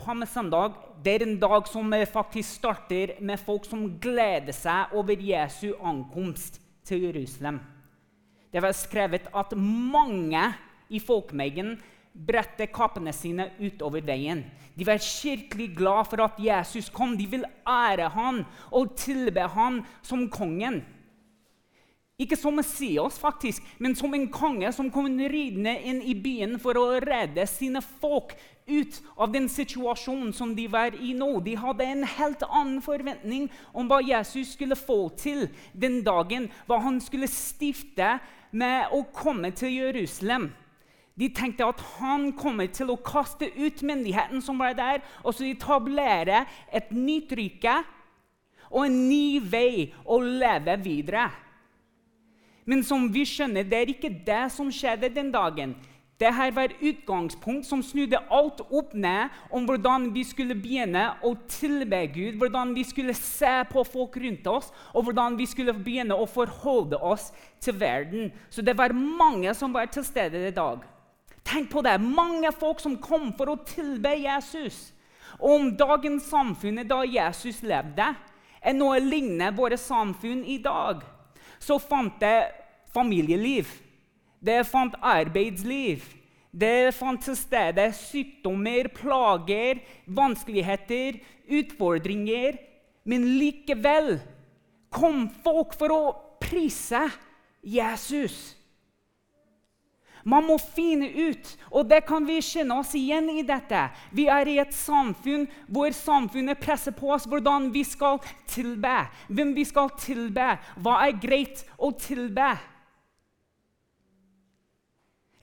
Palmesøndag det er en dag som eh, faktisk starter med folk som gleder seg over Jesu ankomst til Jerusalem. Det var skrevet at mange i folkemengden bredte kappene sine utover veien. De var skikkelig glad for at Jesus kom. De vil ære han og tilbe han som kongen. Ikke som Messias, faktisk, men som en konge som kom ridende inn i byen for å redde sine folk ut av den situasjonen som de var i nå. De hadde en helt annen forventning om hva Jesus skulle få til den dagen, hva han skulle stifte med å komme til Jerusalem. De tenkte at han kommer til å kaste ut myndigheten som var der, og så etablere et nytt rike og en ny vei å leve videre. Men som vi skjønner, det er ikke det som skjedde den dagen. Dette var utgangspunkt som snudde alt opp ned om hvordan vi skulle begynne å tilbe Gud, hvordan vi skulle se på folk rundt oss, og hvordan vi skulle begynne å forholde oss til verden. Så det var mange som var til stede i dag. Tenk på det. Mange folk som kom for å tilbe Jesus. Og om dagens samfunn da Jesus levde, er noe lignende våre samfunn i dag så fant det familieliv. Det fant arbeidsliv. Det fant til stede sykdommer, plager, vanskeligheter, utfordringer. Men likevel kom folk for å prise Jesus. Man må finne ut, og det kan vi kjenne oss igjen i dette. Vi er i et samfunn hvor samfunnet presser på oss hvordan vi skal tilbe. Hvem vi skal tilbe. Hva er greit å tilbe?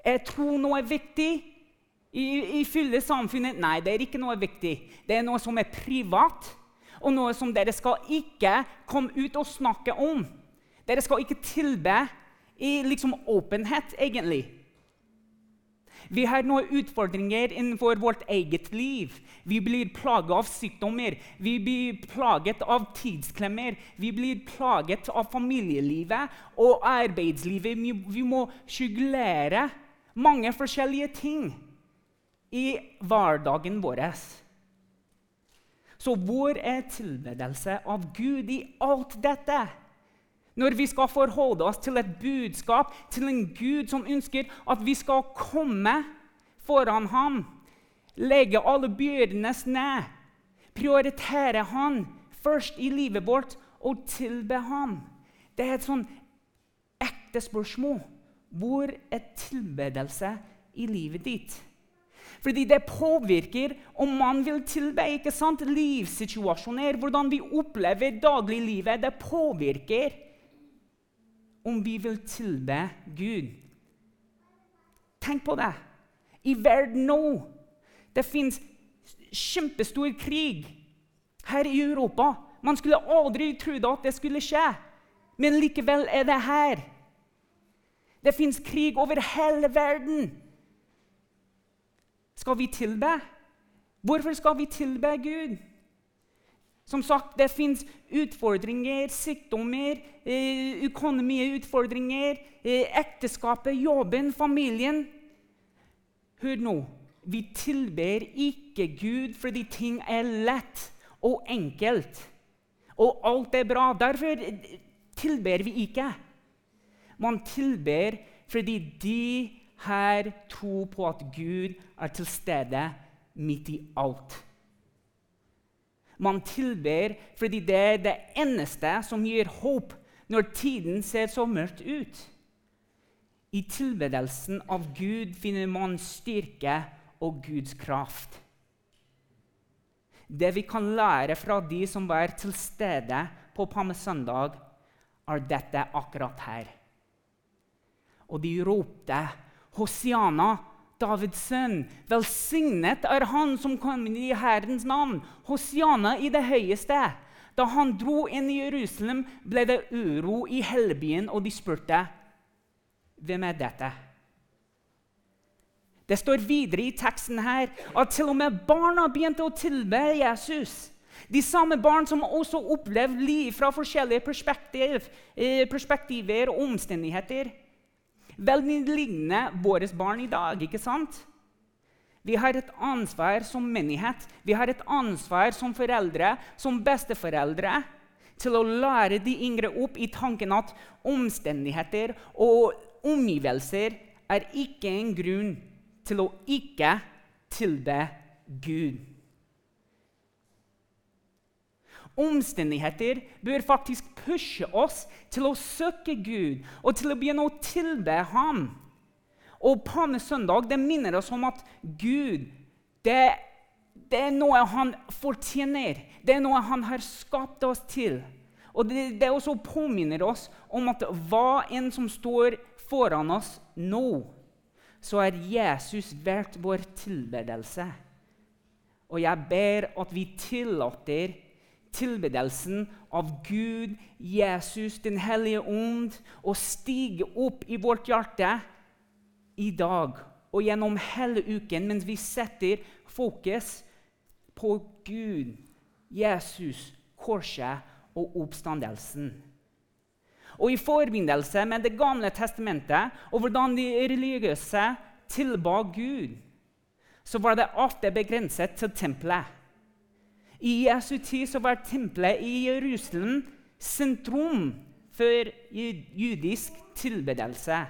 Er tro noe viktig? i fulle samfunnet nei, det er ikke noe viktig. Det er noe som er privat, og noe som dere skal ikke komme ut og snakke om. Dere skal ikke tilbe i liksom åpenhet, egentlig. Vi har noen utfordringer innenfor vårt eget liv. Vi blir plaget av sykdommer, vi blir plaget av tidsklemmer. Vi blir plaget av familielivet og arbeidslivet. Vi må sjuglere mange forskjellige ting i hverdagen vår. Så hvor er tilbedelse av Gud i alt dette? Når vi skal forholde oss til et budskap, til en Gud som ønsker at vi skal komme foran ham, legge alle byrdene ned, prioritere ham først i livet vårt og tilbe ham. Det er et sånn ekte spørsmål. Hvor er tilbedelse i livet ditt? Fordi det påvirker om man vil tilbe. ikke sant? Livssituasjoner, hvordan vi opplever dagliglivet. Det påvirker om vi vil tilbe Gud. Tenk på det. I verden nå det fins kjempestor krig her i Europa. Man skulle aldri trodd at det skulle skje, men likevel er det her. Det fins krig over hele verden. Skal vi tilbe? Hvorfor skal vi tilbe Gud? Som sagt, det fins utfordringer, sykdommer, eh, økonomiutfordringer, eh, ekteskapet, jobben, familien. Hør nå. Vi tilber ikke Gud fordi ting er lett og enkelt. Og alt er bra. Derfor tilber vi ikke. Man tilber fordi de her tror på at Gud er til stede midt i alt. Man tilber fordi det er det eneste som gir håp når tiden ser så mørkt ut. I tilbedelsen av Gud finner man styrke og Guds kraft. Det vi kan lære fra de som var til stede på Palmesøndag, er dette akkurat her. Og de ropte Hosiana Davids sønn. Velsignet er han som kommer i Herrens navn. Hosiana i det høyeste. Da han dro inn i Jerusalem, ble det uro i helbyen, og de spurte hvem er dette. Det står videre i teksten her at til og med barna begynte å tilbe Jesus. De samme barn som også opplevde liv fra forskjellige perspektiv, eh, perspektiver og omstendigheter veldig lignende våre barn i dag. ikke sant? Vi har et ansvar som menighet, vi har et ansvar som foreldre, som besteforeldre, til å lære de yngre opp i tanken at omstendigheter og omgivelser er ikke en grunn til å ikke tilbe Gud. Omstendigheter bør faktisk pushe oss til å søke Gud og til å begynne å tilbe Ham. Og Palmesøndag det minner oss om at Gud det, det, er noe han fortjener. Det er noe han har skapt oss til. Og det, det også påminner oss om at hva enn som står foran oss nå, så er Jesus verdt vår tilbedelse. Og jeg ber at vi tillater tilbedelsen av Gud, Jesus, Den hellige ånd, og stige opp i vårt hjerte i dag og gjennom hele uken mens vi setter fokus på Gud, Jesus, korset og oppstandelsen. Og I forbindelse med Det gamle testamentet og hvordan de religiøse tilba Gud, så var det alltid begrenset til tempelet. I Jesu tid så var tempelet i Jerusalem sentrum for judisk tilbedelse.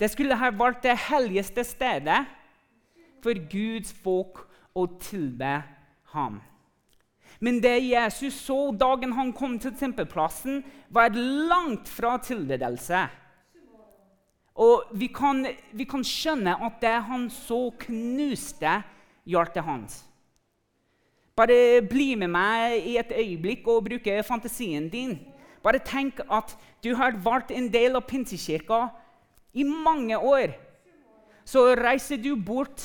Det skulle ha vært det helligste stedet for Guds folk å tilbe ham. Men det Jesus så dagen han kom til tempelplassen, var langt fra tilbedelse. Og vi kan, vi kan skjønne at det han så, knuste hjertet hans. Bare bli med meg i et øyeblikk og bruke fantasien din. Bare tenk at du har vært en del av Pinsekirka i mange år. Så reiser du bort,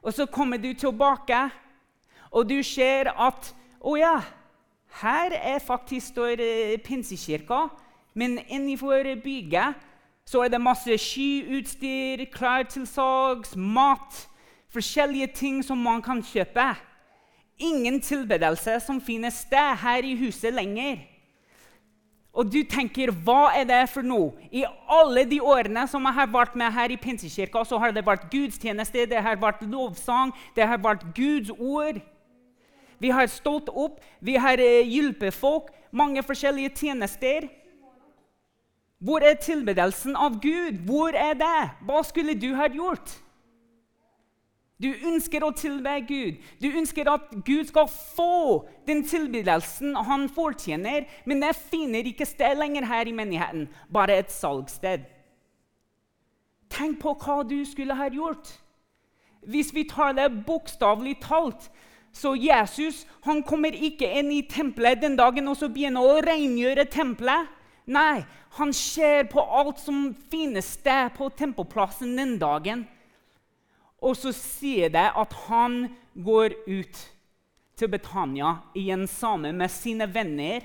og så kommer du tilbake, og du ser at Å ja, her er faktisk står eh, Pinsekirka, men innenfor bygget så er det masse skiutstyr, klær til salgs, mat Forskjellige ting som man kan kjøpe ingen tilbedelse som finner sted her i huset lenger. Og du tenker, hva er det for noe? I alle de årene som jeg har vært med her i Pinsekirka, så har det vært gudstjeneste, det har vært lovsang, det har vært Guds ord. Vi har stått opp, vi har eh, hjulpet folk, mange forskjellige tjenester. Hvor er tilbedelsen av Gud? Hvor er det? Hva skulle du ha gjort? Du ønsker å tilbe Gud. Du ønsker at Gud skal få den tilbedelsen han fortjener. Men det finner ikke sted lenger her i menigheten, bare et salgssted. Tenk på hva du skulle ha gjort. Hvis vi tar det bokstavelig talt, så Jesus han kommer ikke inn i tempelet den dagen og så begynner å rengjøre tempelet. Nei, han ser på alt som finnes sted på tempelplassen den dagen. Og så sier det at han går ut til Betania igjen sammen med sine venner.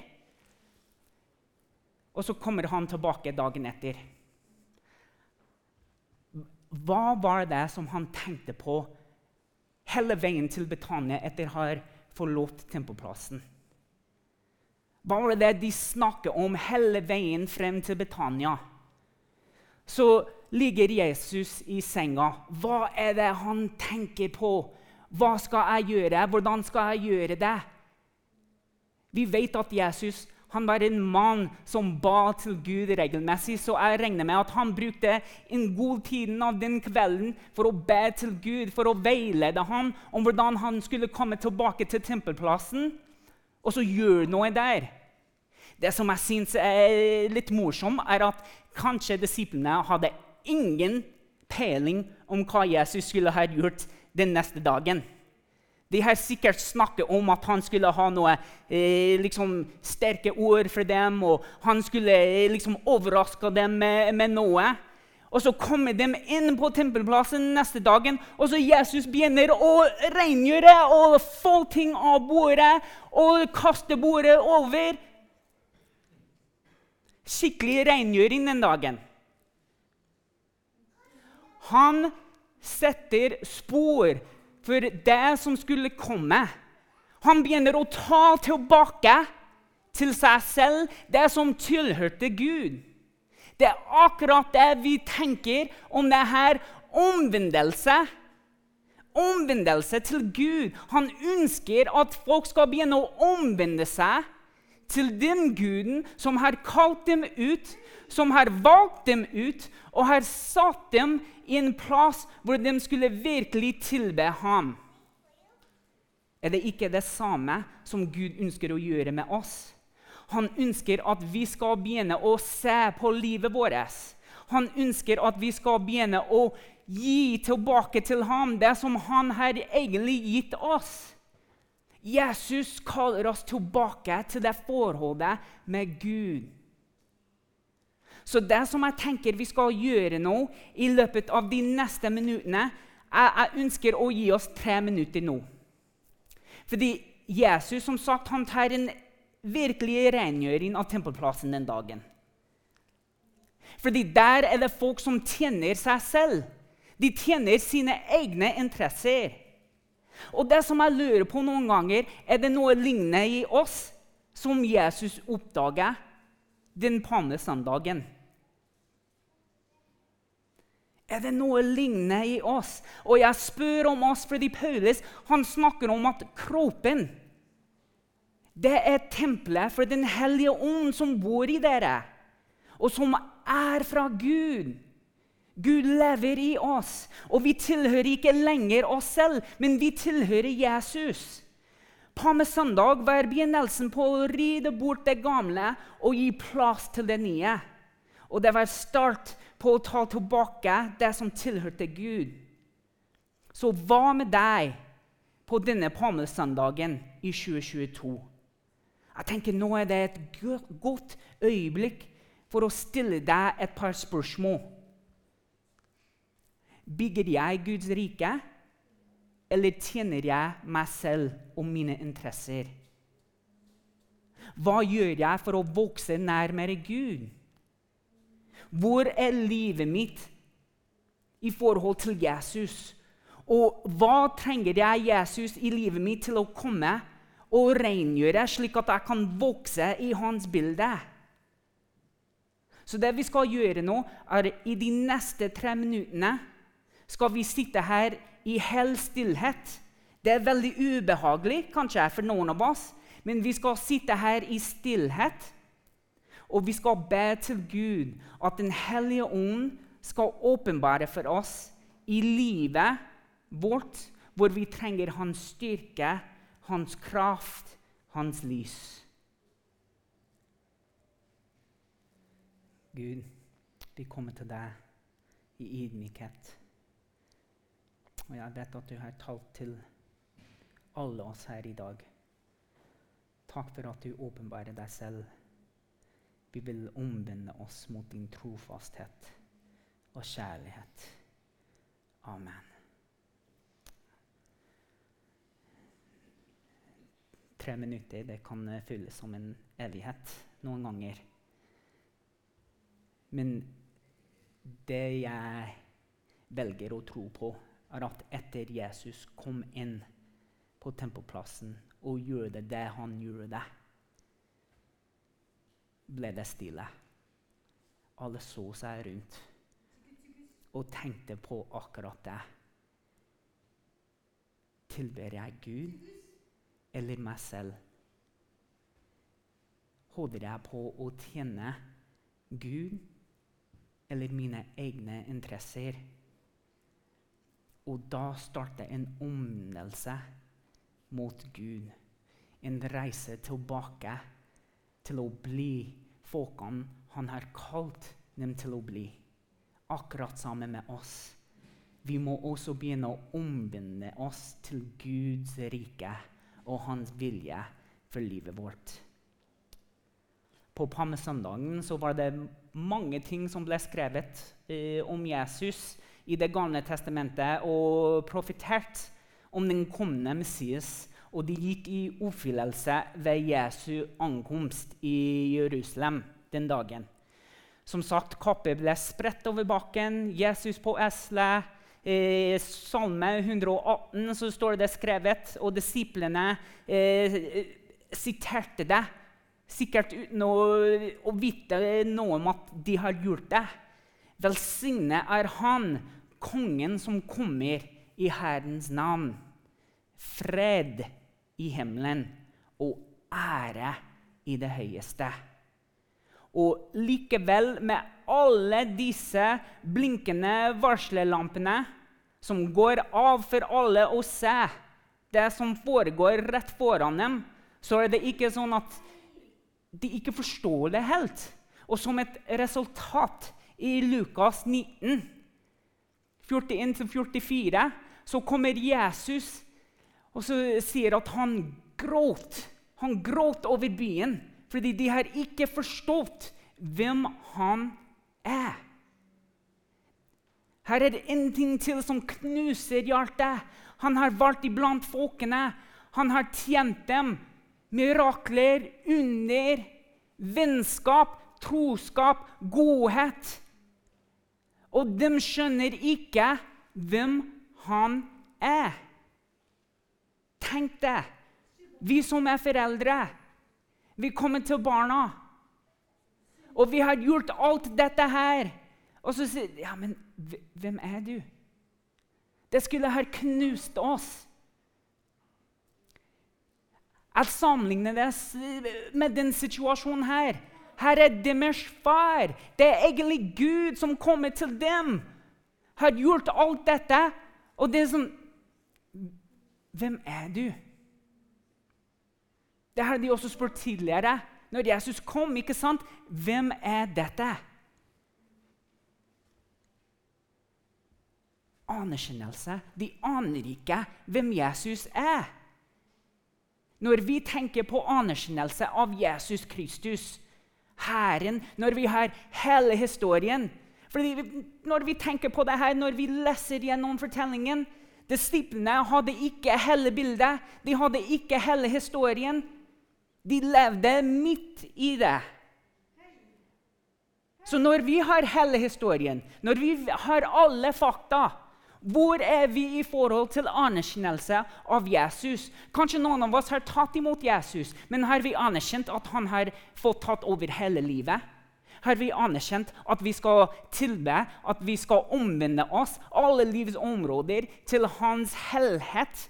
Og så kommer han tilbake dagen etter. Hva var det som han tenkte på hele veien til Betania etter å ha forlatt tempelplassen? Hva var det de snakket om hele veien frem til Betania? Så ligger Jesus i senga. Hva er det han tenker på? Hva skal jeg gjøre? Hvordan skal jeg gjøre det? Vi vet at Jesus han var en mann som ba til Gud regelmessig, så jeg regner med at han brukte en god tid av den kvelden for å be til Gud, for å veilede ham om hvordan han skulle komme tilbake til tempelplassen og så gjøre noe der. Det som jeg syns er litt morsomt, er at kanskje disiplene hadde ingen peiling om hva Jesus skulle ha gjort den neste dagen. De har sikkert snakket om at han skulle ha noe eh, liksom, sterke ord for dem, og han skulle eh, liksom, overraske dem med, med, noe. Og Så kommer de inn på tempelplassen neste dagen, og så Jesus begynner å rengjøre og få ting av bordet og kaste bordet over. Skikkelig rengjøring den dagen. Han setter spor for det som skulle komme. Han begynner å ta tilbake til seg selv det som tilhørte Gud. Det er akkurat det vi tenker om det her omvendelse. omvendelse til Gud. Han ønsker at folk skal begynne å omvende seg til den guden som har kalt dem ut, som har valgt dem ut og har satt dem i en plass hvor de skulle virkelig tilbe ham. Er det ikke det samme som Gud ønsker å gjøre med oss? Han ønsker at vi skal begynne å se på livet vårt. Han ønsker at vi skal begynne å gi tilbake til ham det som han har egentlig gitt oss. Jesus kaller oss tilbake til det forholdet med Gud. Så det som jeg tenker vi skal gjøre nå i løpet av de neste minuttene Jeg, jeg ønsker å gi oss tre minutter nå. Fordi Jesus som sagt, han tar en virkelig rengjøring av tempelplassen den dagen. Fordi der er det folk som tjener seg selv. De tjener sine egne interesser. Og det som jeg lurer på noen ganger, er det noe lignende i oss som Jesus oppdager den palmesøndagen? Er det noe lignende i oss? Og jeg spør om oss fordi Paulus han snakker om at kroppen det er tempelet for Den hellige ånd som bor i dere, og som er fra Gud. Gud lever i oss, og vi tilhører ikke lenger oss selv, men vi tilhører Jesus. Palmesøndag var begynnelsen på å ride bort det gamle og gi plass til det nye. Og det var start på å ta tilbake det som tilhørte Gud. Så hva med deg på denne palmesøndagen i 2022? Jeg tenker Nå er det et godt øyeblikk for å stille deg et par spørsmål. Bygger jeg Guds rike, eller tjener jeg meg selv og mine interesser? Hva gjør jeg for å vokse nærmere Gud? Hvor er livet mitt i forhold til Jesus? Og hva trenger jeg Jesus i livet mitt til å komme og rengjøre, slik at jeg kan vokse i hans bilde? Så det vi skal gjøre nå, er i de neste tre minuttene skal vi sitte her i hell stillhet. Det er veldig ubehagelig kanskje for noen av oss, men vi skal sitte her i stillhet. Og vi skal be til Gud at Den hellige ånd skal åpenbare for oss i livet vårt, hvor vi trenger hans styrke, hans kraft, hans lys. Gud, vi kommer til deg i ydmykhet. Og jeg vet at du har talt til alle oss her i dag. Takk for at du åpenbarer deg selv. Vi vil omvende oss mot din trofasthet og kjærlighet. Amen. Tre minutter det kan føles som en evighet noen ganger. Men det jeg velger å tro på, er at etter Jesus kom inn på tempelplassen og gjorde det han gjorde, ble det stille. Alle så seg rundt og tenkte på akkurat det. Tilber jeg Gud eller meg selv? Holder jeg på å tjene Gud eller mine egne interesser? Og da starter en omvendelse mot Gud. En reise tilbake til å bli folkene han har kalt dem til å bli. Akkurat sammen med oss. Vi må også begynne å omvende oss til Guds rike og hans vilje for livet vårt. På palmesøndagen var det mange ting som ble skrevet eh, om Jesus i Det gamle testamentet og profeterte om den kommende Messias. Og de gikk i oppfyllelse ved Jesu ankomst i Jerusalem den dagen. Som sagt, kappet ble spredt over bakken, Jesus på eselet. I Salme 118 så står det skrevet, og disiplene eh, siterte det. Sikkert uten å, å vite noe om at de har gjort det. Velsigne er Han kongen som kommer i Herrens navn. Fred i himmelen og ære i det høyeste. Og likevel, med alle disse blinkende varslelampene som går av for alle å se det som foregår rett foran dem, så er det ikke sånn at de ikke forstår det helt. Og som et resultat i Lukas 19, 41-44, så kommer Jesus og så sier at han gråt. Han gråt over byen fordi de har ikke forstått hvem han er. Her er det ingenting til som knuser hjertet. Han har valgt iblant folkene. Han har tjent dem. Mirakler, under, vennskap, troskap, godhet. Og de skjønner ikke hvem han er. Tenk det! Vi som er foreldre, vi kommer til barna. Og vi har gjort alt dette her. Og så sier de, Ja, men hvem er du? Det skulle ha knust oss. Jeg sammenligner det med den situasjonen her. Her er deres far. Det er egentlig Gud som kommer til dem. Har gjort alt dette. Og det er sånn Hvem er du? Det har de også spurt tidligere. Når Jesus kom, ikke sant? Hvem er dette? Anerkjennelse. De aner ikke hvem Jesus er. Når vi tenker på anerkjennelse av Jesus Kristus, Herren, når vi har hele historien Fordi Når vi tenker på det her, når vi leser gjennom fortellingen Disiplene hadde ikke hele bildet, de hadde ikke hele historien. De levde midt i det. Så når vi har hele historien, når vi har alle fakta hvor er vi i forhold til anerkjennelse av Jesus? Kanskje noen av oss har tatt imot Jesus, men har vi anerkjent at han har fått tatt over hele livet? Har vi anerkjent at vi skal tilbe, at vi skal omvende oss alle livets områder til hans helhet?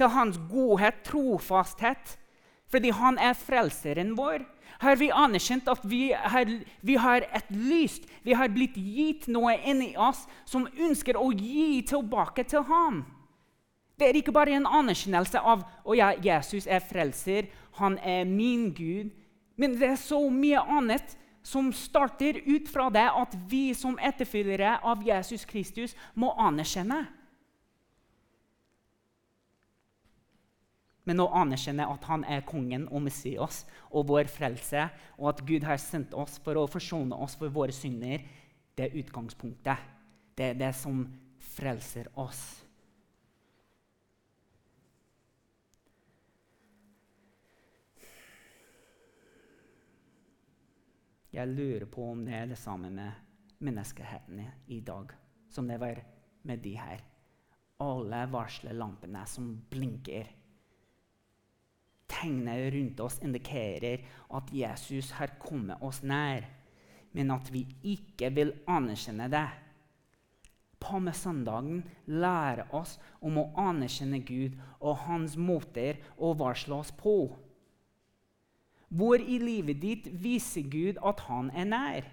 Til hans godhet, trofasthet? Fordi han er frelseren vår har vi anerkjent at vi har, vi har, et lyst. Vi har blitt gitt noe inni oss som ønsker å gi tilbake til ham. Det er ikke bare en anerkjennelse av å ja, Jesus er frelser, han er min Gud. Men det er så mye annet som starter ut fra det at vi som etterfølgere av Jesus Kristus må anerkjenne. Men å anerkjenne at han er kongen og Messias og vår frelse, og at Gud har sendt oss for å forsone oss for våre synder, det er utgangspunktet. Det er det som frelser oss. Jeg lurer på om det er det samme med menneskeheten i dag som det var med de her. Alle varsellampene som blinker tegnene rundt oss indikerer at Jesus har kommet oss nær, men at vi ikke vil anerkjenne det. Palmesøndagen lærer oss om å anerkjenne Gud og hans måter å varsle oss på. Hvor i livet ditt viser Gud at han er nær?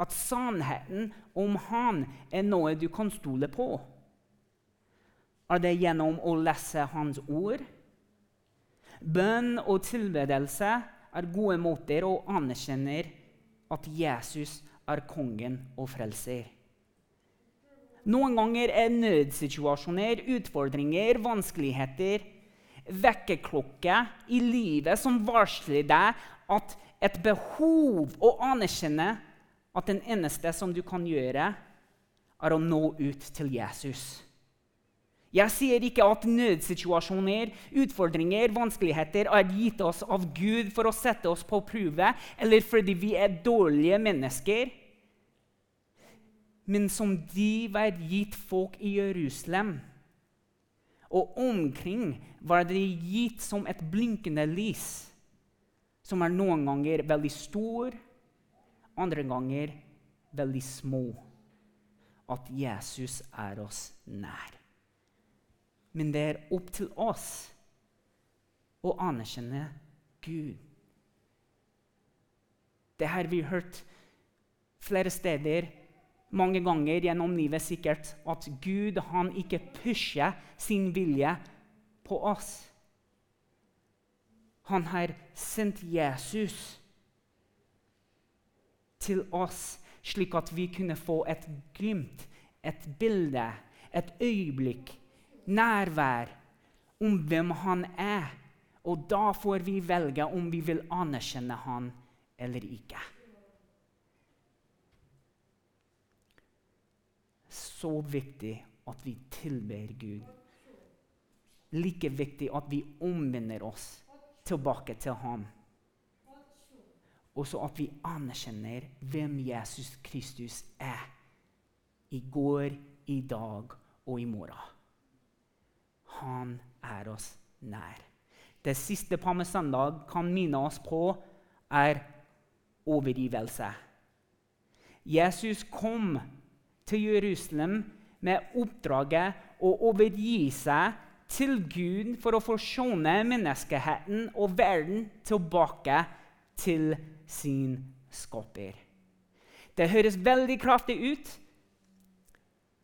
At sannheten om han er noe du kan stole på? Er det gjennom å lese hans ord? Bønn og tilbedelse er gode måter å anerkjenne at Jesus er kongen og frelser. Noen ganger er nødsituasjoner, utfordringer, vanskeligheter vekkerklokke i livet som varsler deg at et behov å anerkjenne at den eneste som du kan gjøre, er å nå ut til Jesus. Jeg sier ikke at nødsituasjoner, utfordringer, vanskeligheter er gitt oss av Gud for å sette oss på prøve, eller fordi vi er dårlige mennesker. Men som de var gitt folk i Jerusalem. Og omkring var de gitt som et blinkende lys, som er noen ganger veldig stor, andre ganger veldig små. at Jesus er oss nær. Men det er opp til oss å anerkjenne Gud. Det har vi hørt flere steder mange ganger gjennom livet sikkert, at Gud han ikke pusher sin vilje på oss. Han har sendt Jesus til oss, slik at vi kunne få et glimt, et bilde, et øyeblikk, nærvær om hvem han er. Og da får vi velge om vi vil anerkjenne han eller ikke. Så viktig at vi tilber Gud. Like viktig at vi omvender oss tilbake til ham og så at vi anerkjenner hvem Jesus Kristus er. I går, i dag og i morgen. Han er oss nær. Det siste Palmesøndag kan minne oss på, er overgivelse. Jesus kom til Jerusalem med oppdraget å overgi seg til Gud for å forsone menneskeheten og verden tilbake til sin skaper. Det høres veldig kraftig ut,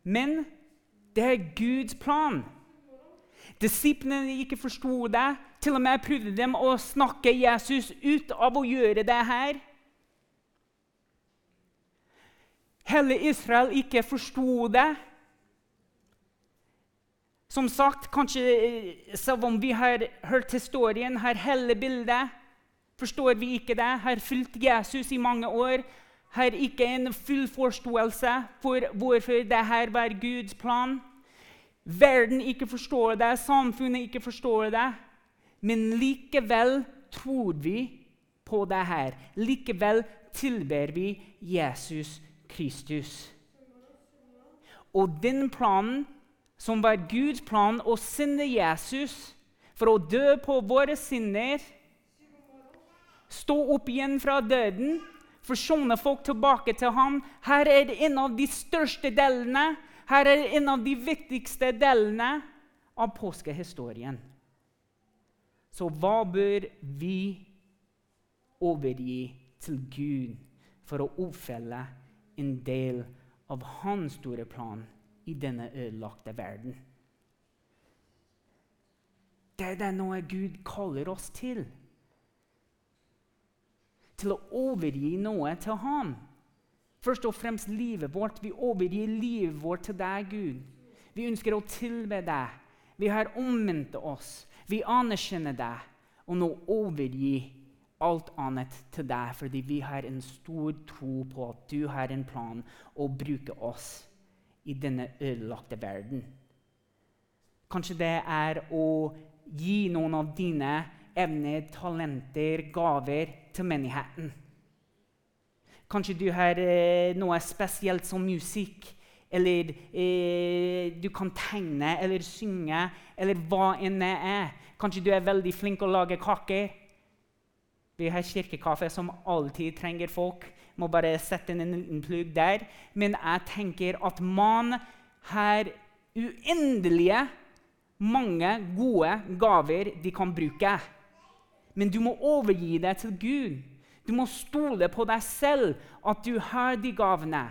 men det er Guds plan. Disiplene ikke forsto det. Til og med prøvde de å snakke Jesus ut av å gjøre det her. Hele Israel ikke forsto det. Som sagt, kanskje selv om vi har hørt historien, har hele bildet Forstår vi ikke det? Har fulgt Jesus i mange år. Har ikke en full forståelse for hvorfor dette var Guds plan. Verden ikke forstår det, samfunnet ikke forstår det. Men likevel tror vi på det her. Likevel tilber vi Jesus Kristus. Og den planen som var Guds plan, å sende Jesus for å dø på våre synder stå opp igjen fra døden, forsone folk tilbake til ham. Her er det en av de største delene, her er en av de viktigste delene av påskehistorien. Så hva bør vi overgi til Gud for å oppfylle en del av hans store plan i denne ødelagte verden? Det er det noe Gud kaller oss til til å overgi noe til ham. Først og fremst livet vårt. Vi overgir livet vårt til deg, Gud. Vi ønsker å tilbe deg. Vi har omvendt oss. Vi anerkjenner deg. Og nå overgi alt annet til deg, fordi vi har en stor tro på at du har en plan å bruke oss i denne ødelagte verden. Kanskje det er å gi noen av dine evner, talenter, gaver til menigheten. Kanskje du har eh, noe spesielt som musikk, eller eh, du kan tegne eller synge, eller hva enn det er. Kanskje du er veldig flink til å lage kaker. Vi har kirkekaffe som alltid trenger folk. Må bare sette inn en liten plugg der. Men jeg tenker at man har uendelige mange gode gaver de kan bruke. Men du må overgi deg til Gud. Du må stole på deg selv, at du har de gavene.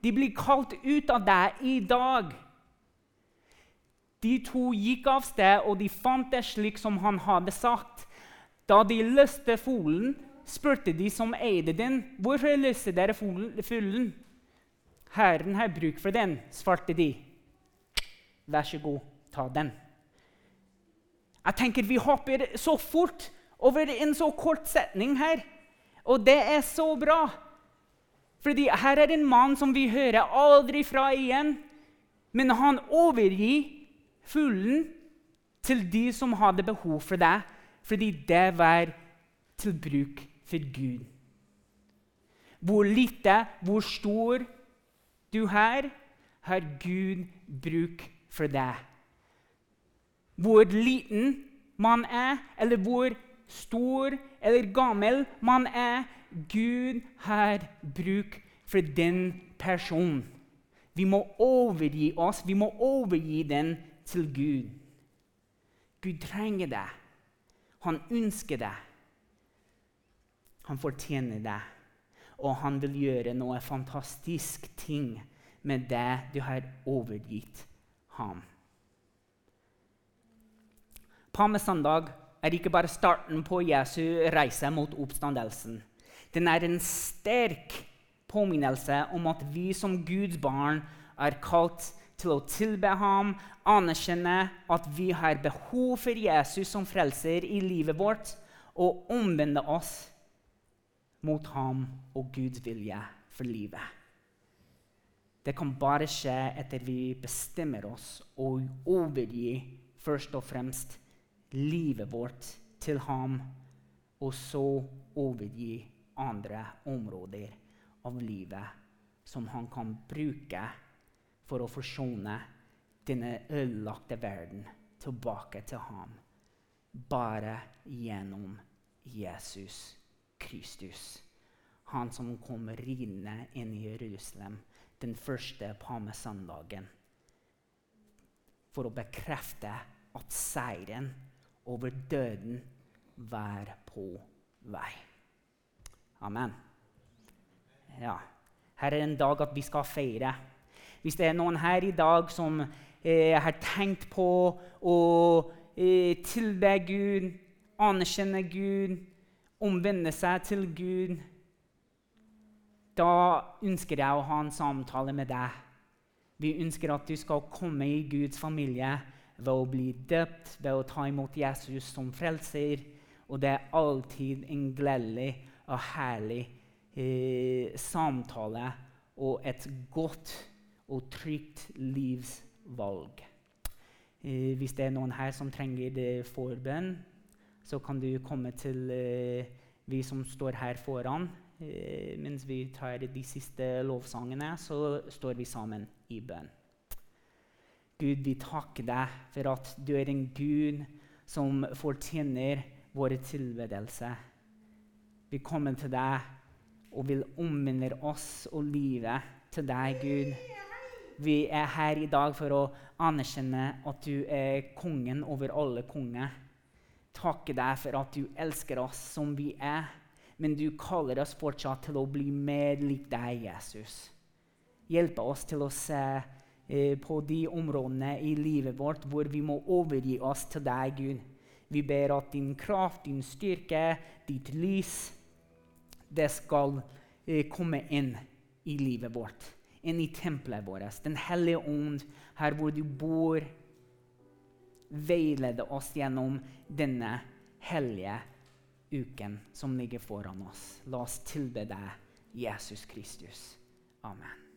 De blir kalt ut av deg i dag. De to gikk av sted, og de fant det slik som han hadde sagt. Da de løste fuglen, spurte de som eide den, 'Hvorfor løste dere fuglen?' 'Herren har bruk for den', svarte de. 'Vær så god, ta den.' Jeg tenker Vi hopper så fort over en så kort setning her. Og det er så bra. Fordi her er det en mann som vi hører aldri fra igjen. Men han overgir fuglen til de som hadde behov for det, fordi det var til bruk for Gud. Hvor lite, hvor stor du er, har Gud bruk for deg. Hvor liten man er, eller hvor stor eller gammel man er, Gud har bruk for den personen. Vi må overgi oss. Vi må overgi den til Gud. Gud trenger deg. Han ønsker deg. Han fortjener deg, Og han vil gjøre noe fantastisk ting med det du har overgitt ham. Palmesøndag er ikke bare starten på Jesu reise mot oppstandelsen. Den er en sterk påminnelse om at vi som Guds barn er kalt til å tilbe ham, anerkjenne at vi har behov for Jesus som frelser i livet vårt, og omvende oss mot ham og Guds vilje for livet. Det kan bare skje etter vi bestemmer oss og overgi først og fremst livet vårt til ham, og så overgi andre områder av livet som han kan bruke for å forsone denne ødelagte verden tilbake til ham. Bare gjennom Jesus Kristus. Han som kom ridende inn i Jerusalem den første palmesøndagen. For å bekrefte at seieren over døden være på vei. Amen. Ja. Her er en dag at vi skal feire. Hvis det er noen her i dag som eh, har tenkt på å eh, tilbe Gud, anerkjenne Gud, omvende seg til Gud, da ønsker jeg å ha en samtale med deg. Vi ønsker at du skal komme i Guds familie ved å bli døpt, ved å ta imot Jesus som frelser. Og det er alltid en gledelig og herlig eh, samtale og et godt og trygt livsvalg. Eh, hvis det er noen her som trenger det forbønn, så kan du komme til eh, vi som står her foran. Eh, mens vi tar de siste lovsangene, så står vi sammen i bønn. Gud, vi takker deg for at du er en Gud som fortjener vår tilbedelse. Vi kommer til deg og vil omvende oss og livet til deg, Gud. Vi er her i dag for å anerkjenne at du er kongen over alle konger. Takke deg for at du elsker oss som vi er, men du kaller oss fortsatt til å bli mer lik deg, Jesus. Hjelpe oss til å se på de områdene i livet vårt hvor vi må overgi oss til deg, Gud. Vi ber at din kraft, din styrke, ditt lys, det skal eh, komme inn i livet vårt. Inn i tempelet vårt. Den hellige ånd, her hvor du bor, veileder oss gjennom denne hellige uken som ligger foran oss. La oss tilbe deg, Jesus Kristus. Amen.